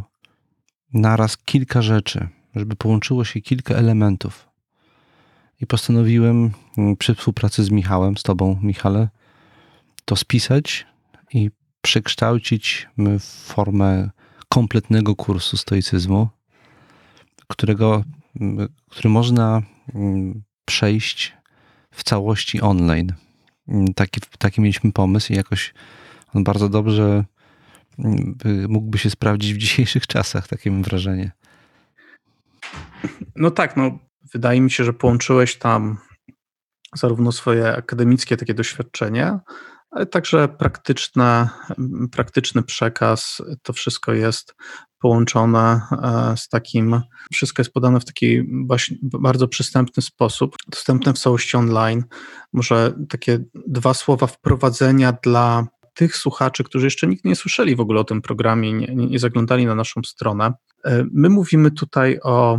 A: naraz kilka rzeczy, żeby połączyło się kilka elementów. I postanowiłem mm, przy współpracy z Michałem, z Tobą, Michale, to spisać i przekształcić w formę kompletnego kursu stoicyzmu, którego, który można przejść w całości online. Taki, taki mieliśmy pomysł i jakoś on bardzo dobrze mógłby się sprawdzić w dzisiejszych czasach, takie mam wrażenie.
B: No tak, no wydaje mi się, że połączyłeś tam zarówno swoje akademickie takie doświadczenie, ale także praktyczne, praktyczny przekaz. To wszystko jest połączone e, z takim, wszystko jest podane w taki bardzo przystępny sposób, dostępne w całości online. Może takie dwa słowa wprowadzenia dla tych słuchaczy, którzy jeszcze nigdy nie słyszeli w ogóle o tym programie, nie, nie zaglądali na naszą stronę. E, my mówimy tutaj o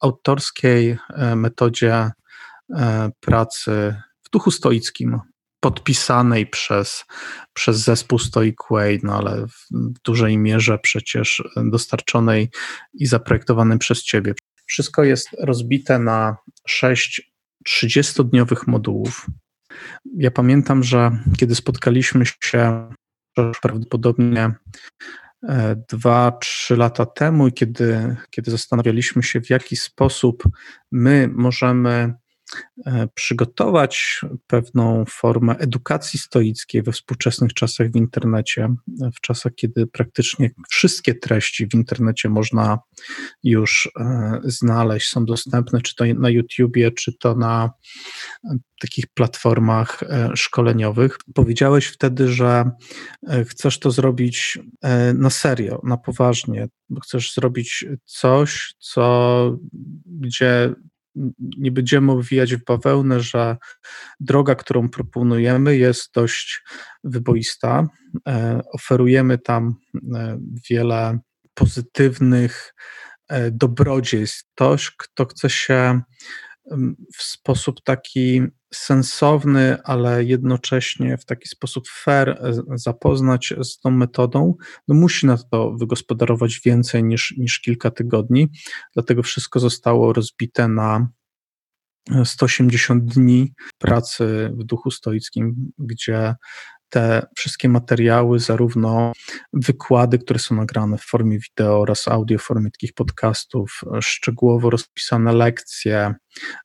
B: autorskiej e, metodzie pracy w duchu stoickim, podpisanej przez, przez zespół Stoic Way, no ale w dużej mierze przecież dostarczonej i zaprojektowanej przez ciebie. Wszystko jest rozbite na sześć 30-dniowych modułów. Ja pamiętam, że kiedy spotkaliśmy się prawdopodobnie e, dwa, trzy lata temu kiedy, kiedy zastanawialiśmy się, w jaki sposób my możemy E, przygotować pewną formę edukacji stoickiej we współczesnych czasach w internecie, w czasach, kiedy praktycznie wszystkie treści w internecie można już e, znaleźć, są dostępne, czy to na YouTubie, czy to na e, takich platformach szkoleniowych. Powiedziałeś wtedy, że chcesz to zrobić na serio, na poważnie, chcesz zrobić coś, co, gdzie nie będziemy owijać w bawełnę, że droga, którą proponujemy, jest dość wyboista. E, oferujemy tam e, wiele pozytywnych e, dobrodziejstw. Ktoś, kto chce się w sposób taki sensowny, ale jednocześnie w taki sposób fair zapoznać z tą metodą, no musi na to wygospodarować więcej niż, niż kilka tygodni. Dlatego wszystko zostało rozbite na 180 dni pracy w duchu stoickim, gdzie te wszystkie materiały, zarówno wykłady, które są nagrane w formie wideo oraz audio, w formie takich podcastów, szczegółowo rozpisane lekcje,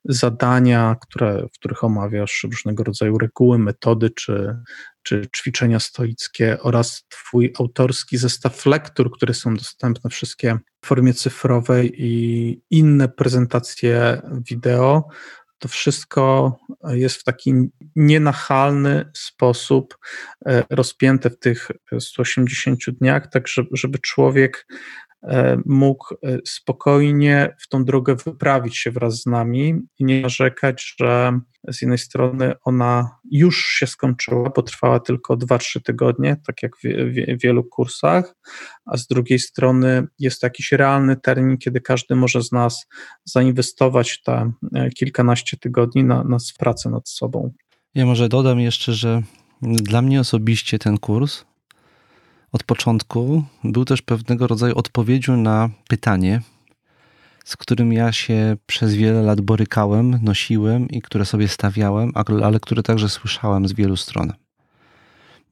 B: zadania, które, w których omawiasz różnego rodzaju reguły, metody czy, czy ćwiczenia stoickie oraz Twój autorski zestaw lektur, które są dostępne wszystkie w formie cyfrowej i inne prezentacje wideo to wszystko jest w taki nienachalny sposób e, rozpięte w tych 180 dniach, tak żeby człowiek mógł e, spokojnie w tą drogę wyprawić się wraz z nami i nie narzekać, że z jednej strony ona już się skończyła, bo trwała tylko 2-3 tygodnie, tak jak w, w, wielu kursach, a z drugiej strony jest jakiś realny termin, kiedy każdy może z nas zainwestować te e, kilkanaście tygodni na, na pracę nad sobą.
A: Ja może dodam jeszcze, że dla mnie osobiście ten kurs od początku był też pewnego rodzaju odpowiedzią na pytanie, z którym ja się przez wiele lat borykałem, nosiłem i które sobie stawiałem, ale które także słyszałem z wielu stron.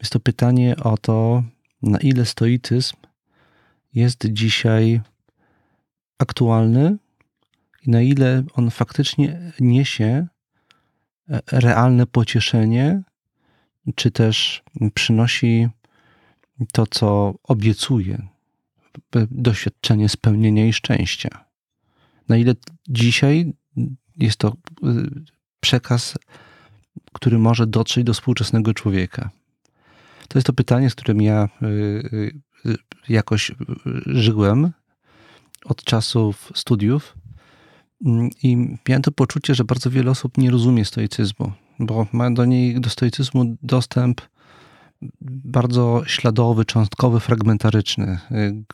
A: Jest to pytanie o to, na ile stoicyzm jest dzisiaj aktualny i na ile on faktycznie niesie e, realne pocieszenie, czy też przynosi to, co obiecuje, doświadczenie spełnienia i szczęścia. Na ile dzisiaj jest to y, przekaz, który może dotrzeć do współczesnego człowieka? To jest to pytanie, z którym ja y, y, jakoś żyłem od czasów studiów mm, i miałem to poczucie, że bardzo wiele osób nie rozumie stoicyzmu, bo ma do niej, do stoicyzmu dostęp bardzo śladowy, cząstkowy, fragmentaryczny.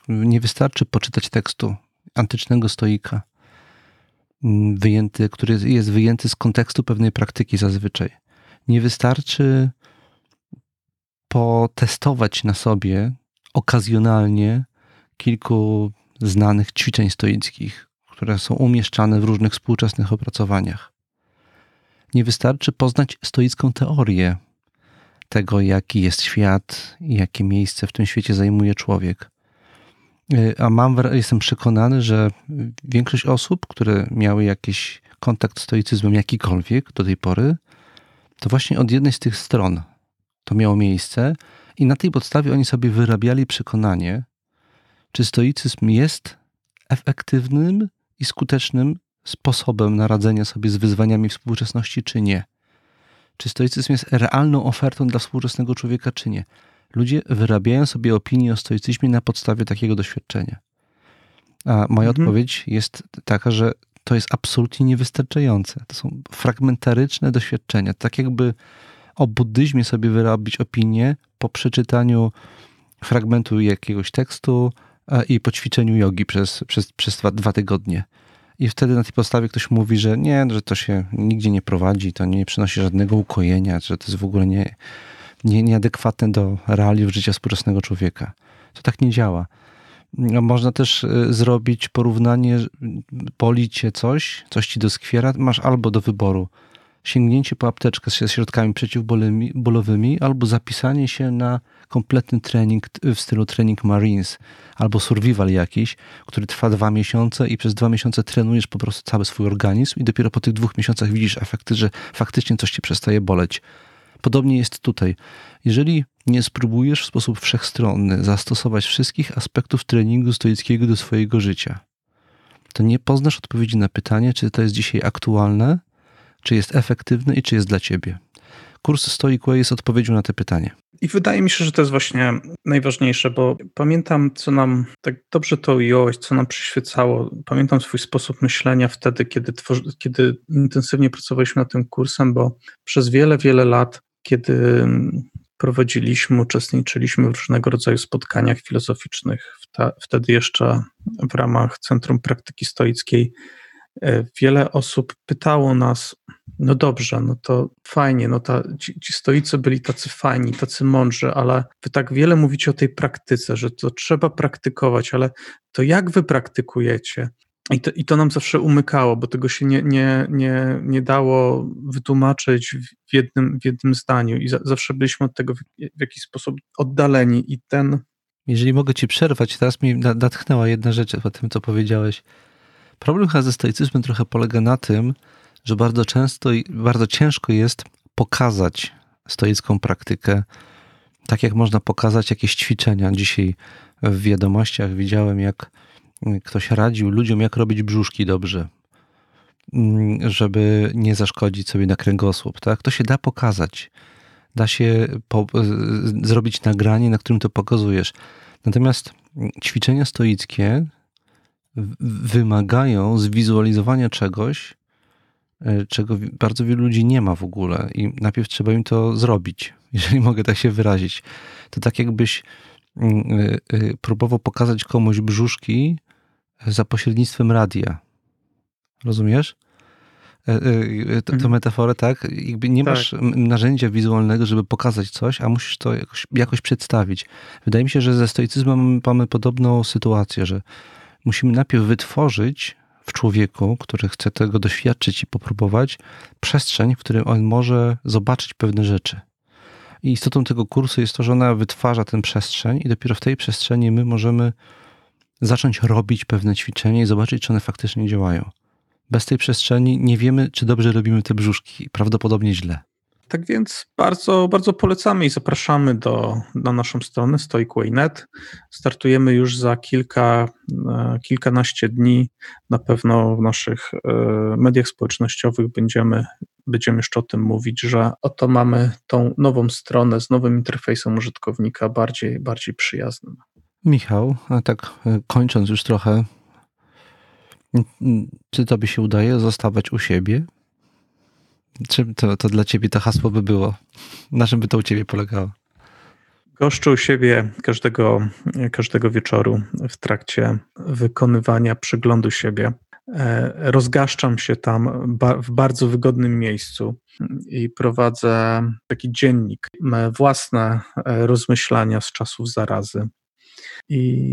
A: Nie wystarczy poczytać tekstu antycznego stoika, wyjęty, który jest wyjęty z kontekstu pewnej praktyki zazwyczaj. Nie wystarczy potestować na sobie okazjonalnie kilku znanych ćwiczeń stoickich, które są umieszczane w różnych współczesnych opracowaniach. Nie wystarczy poznać stoicką teorię, tego, jaki jest świat i jakie miejsce w tym świecie zajmuje człowiek. Y, a mam, jestem przekonany, że większość osób, które miały jakiś kontakt z stoicyzmem jakikolwiek do tej pory, to właśnie od jednej z tych stron to miało miejsce I na tej podstawie oni sobie wyrabiali przekonanie, czy stoicyzm jest efektywnym i skutecznym sposobem na radzenie sobie z wyzwaniami współczesności, czy nie. Czy stoicyzm jest realną ofertą dla współczesnego człowieka, czy nie. Ludzie wyrabiają sobie opinię o stoicyzmie na podstawie takiego doświadczenia. A moja mhm. odpowiedź jest taka, że to jest absolutnie niewystarczające. To są fragmentaryczne doświadczenia. Tak jakby o buddyzmie sobie wyrobić opinię po przeczytaniu fragmentu jakiegoś tekstu i po ćwiczeniu jogi przez, przez, przez dwa, dwa tygodnie. I wtedy na tej podstawie ktoś mówi, że nie, że to się nigdzie nie prowadzi, to nie przynosi żadnego ukojenia, że to jest w ogóle nie, nie, nieadekwatne do realiów życia współczesnego człowieka. To tak nie działa. No, można też y, zrobić porównanie, boli cię coś, coś ci doskwiera, masz albo do wyboru sięgnięcie po apteczkę ze środkami przeciwbólowymi, albo zapisanie się na kompletny trening w stylu trening Marines, albo survival jakiś, który trwa dwa miesiące i przez dwa miesiące trenujesz po prostu cały swój organizm i dopiero po tych dwóch miesiącach widzisz efekty, że faktycznie coś ci przestaje boleć. Podobnie jest tutaj. Jeżeli nie spróbujesz w sposób wszechstronny zastosować wszystkich aspektów treningu stoickiego do swojego życia, to nie poznasz odpowiedzi na pytanie, czy to jest dzisiaj aktualne, czy jest efektywny i czy jest dla ciebie. Kurs Stoic jest odpowiedzią na te pytanie.
B: I wydaje mi się, że to jest właśnie najważniejsze, bo pamiętam, co nam tak dobrze to ująłeś, co nam przyświecało. Pamiętam swój sposób myślenia wtedy, kiedy, tworzy, kiedy intensywnie pracowaliśmy nad tym kursem, bo przez wiele, wiele lat, kiedy prowadziliśmy, uczestniczyliśmy w różnego rodzaju spotkaniach filozoficznych, wtedy jeszcze w ramach Centrum Praktyki Stoickiej, wiele osób pytało nas, no dobrze, no to fajnie, no ta, ci, ci stoicy byli tacy fajni, tacy mądrzy, ale wy tak wiele mówicie o tej praktyce, że to trzeba praktykować, ale to jak wy praktykujecie? I to, I to nam zawsze umykało, bo tego się nie, nie, nie, nie dało wytłumaczyć w jednym, w jednym zdaniu i za, zawsze byliśmy od tego w, w jakiś sposób oddaleni i ten...
A: Jeżeli mogę ci przerwać, teraz mi natchnęła jedna rzecz po tym, co powiedziałeś. Problem chyba ze stoicyzmem trochę polega na tym, że bardzo często i bardzo ciężko jest pokazać stoicką praktykę, tak jak można pokazać jakieś ćwiczenia. Dzisiaj w wiadomościach widziałem, jak ktoś radził ludziom, jak robić brzuszki dobrze, mm, żeby nie zaszkodzić sobie na kręgosłup. Tak? To się da pokazać. Da się po, zrobić nagranie, na którym to pokazujesz. Natomiast ćwiczenia stoickie wymagają zwizualizowania czegoś, e, czego bardzo wielu ludzi nie ma w ogóle i najpierw trzeba im to zrobić, jeżeli mogę tak się wyrazić. To tak jakbyś mm, e, e, próbował pokazać komuś brzuszki za pośrednictwem radia. Rozumiesz? Tę mhm. metaforę, tak? Jakby nie tak. masz narzędzia wizualnego, żeby pokazać coś, a musisz to jakoś, jakoś przedstawić. Wydaje mi się, że ze stoicyzmem mamy podobną sytuację, że musimy najpierw wytworzyć w człowieku, który chce tego doświadczyć i popróbować, przestrzeń, w której on może zobaczyć pewne rzeczy. I istotą tego kursu jest to, że ona wytwarza tę przestrzeń, i dopiero w tej przestrzeni my możemy zacząć robić pewne ćwiczenia i zobaczyć, czy one faktycznie działają. Bez tej przestrzeni nie wiemy, czy dobrze robimy te brzuszki. Prawdopodobnie źle.
B: Tak więc bardzo, bardzo polecamy i zapraszamy do, na naszą stronę stoicway.net. Startujemy już za kilka, e, kilkanaście dni. Na pewno w naszych e, mediach społecznościowych będziemy, będziemy jeszcze o tym mówić, że oto mamy tą nową stronę z nowym interfejsem użytkownika, bardziej, bardziej przyjaznym.
A: Michał, a tak e, kończąc już trochę, czy tobie się udaje zostawać u siebie? Czym to, to dla ciebie to hasło by było? Na czym by to u ciebie polegało?
B: Goszczę u siebie każdego, każdego wieczoru w trakcie wykonywania przeglądu siebie. E, rozgaszczam się tam w bardzo wygodnym miejscu i prowadzę taki dziennik, własne e, rozmyślania z czasów zarazy i,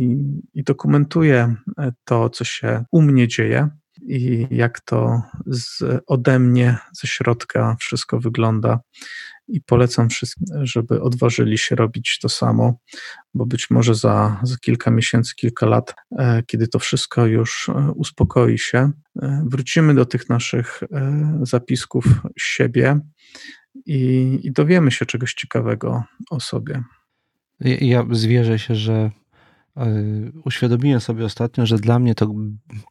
B: i dokumentuję to, co się u mnie dzieje i jak to z, ode mnie, ze środka wszystko wygląda. I polecam wszystkim, żeby odważyli się robić to samo, bo być może za, za kilka miesięcy, kilka lat, e, kiedy to wszystko już e, uspokoi się, e, wrócimy do tych naszych zapisków siebie i, i dowiemy się czegoś ciekawego o sobie.
A: Ja zwierzę się, że uświadomiłem sobie ostatnio, że dla mnie to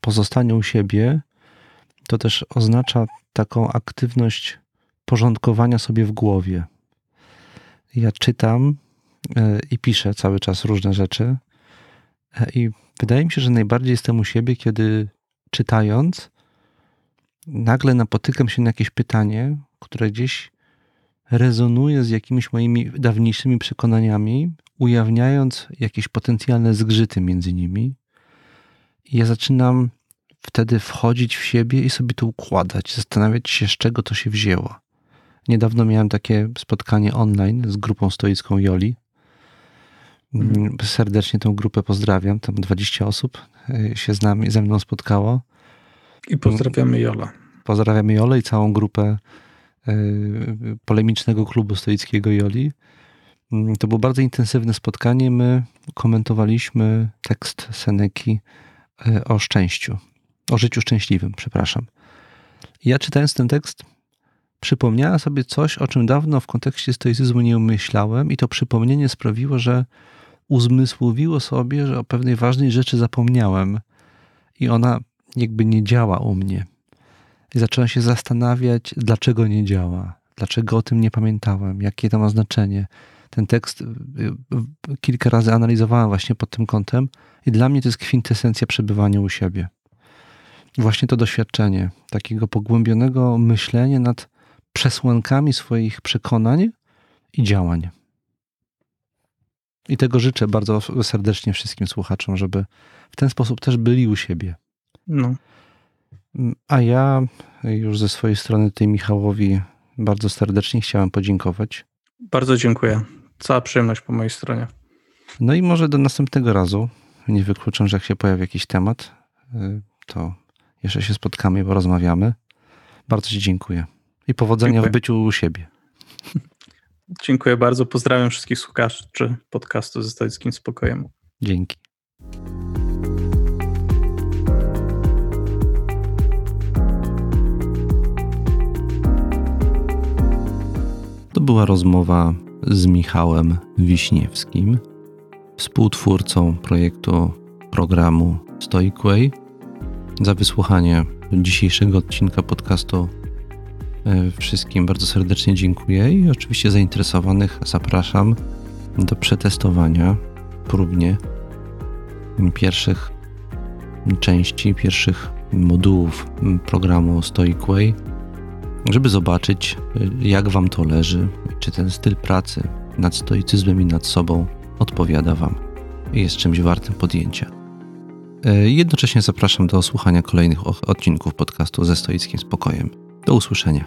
A: pozostanie u siebie to też oznacza taką aktywność porządkowania sobie w głowie. Ja czytam e, i piszę cały czas różne rzeczy e, i wydaje mi się, że najbardziej jestem u siebie, kiedy czytając nagle napotykam się na jakieś pytanie, które gdzieś rezonuje z jakimiś moimi dawniejszymi przekonaniami, ujawniając jakieś potencjalne zgrzyty między nimi. I ja zaczynam wtedy wchodzić w siebie i sobie to układać, zastanawiać się, z czego to się wzięło. Niedawno miałem takie spotkanie online z grupą stoicką Joli. Mhm. Serdecznie tę grupę pozdrawiam. Tam 20 osób e, się z nami, ze mną spotkało.
B: I pozdrawiamy Jola.
A: Pozdrawiamy Jolę i całą grupę e, polemicznego klubu stoickiego Joli. Mm, to było bardzo intensywne spotkanie. My komentowaliśmy tekst Seneki e, o szczęściu, o życiu szczęśliwym, przepraszam. Ja czytając ten tekst, przypomniałem sobie coś, o czym dawno w kontekście stoicyzmu nie myślałem, i to przypomnienie sprawiło, że uzmysłowiło sobie, że o pewnej ważnej rzeczy zapomniałem i ona jakby nie działa u mnie. I zacząłem się zastanawiać, dlaczego nie działa, dlaczego o tym nie pamiętałem, jakie to ma znaczenie. Ten tekst y, y, kilka razy analizowałem właśnie pod tym kątem, i dla mnie to jest kwintesencja przebywania u siebie. Właśnie to doświadczenie takiego pogłębionego myślenia nad przesłankami swoich przekonań i działań. I tego życzę bardzo serdecznie wszystkim słuchaczom, żeby w ten sposób też byli u siebie. No. A ja już ze swojej strony tej Michałowi bardzo serdecznie chciałem podziękować.
B: Bardzo dziękuję. Cała przyjemność po mojej stronie.
A: No i może do następnego razu. Nie wykluczam, że jak się pojawi jakiś temat, y, to jeszcze się spotkamy i porozmawiamy. Bardzo Ci dziękuję. I powodzenia dziękuję. w byciu u siebie.
B: Dziękuję bardzo. Pozdrawiam wszystkich słuchaczy podcastu ze stoickim spokojem.
A: Dzięki. To była rozmowa z Michałem Wiśniewskim, współtwórcą projektu programu Stoicway. Za wysłuchanie dzisiejszego odcinka podcastu e, wszystkim bardzo serdecznie dziękuję i oczywiście zainteresowanych zapraszam do przetestowania próbnie pierwszych części, pierwszych modułów programu Stoicway żeby zobaczyć, y, jak Wam to leży, czy ten styl pracy nad stoicyzmem i nad sobą odpowiada Wam i jest czymś wartym podjęcia. Y, jednocześnie zapraszam do słuchania kolejnych odcinków podcastu ze stoickim spokojem. Do usłyszenia.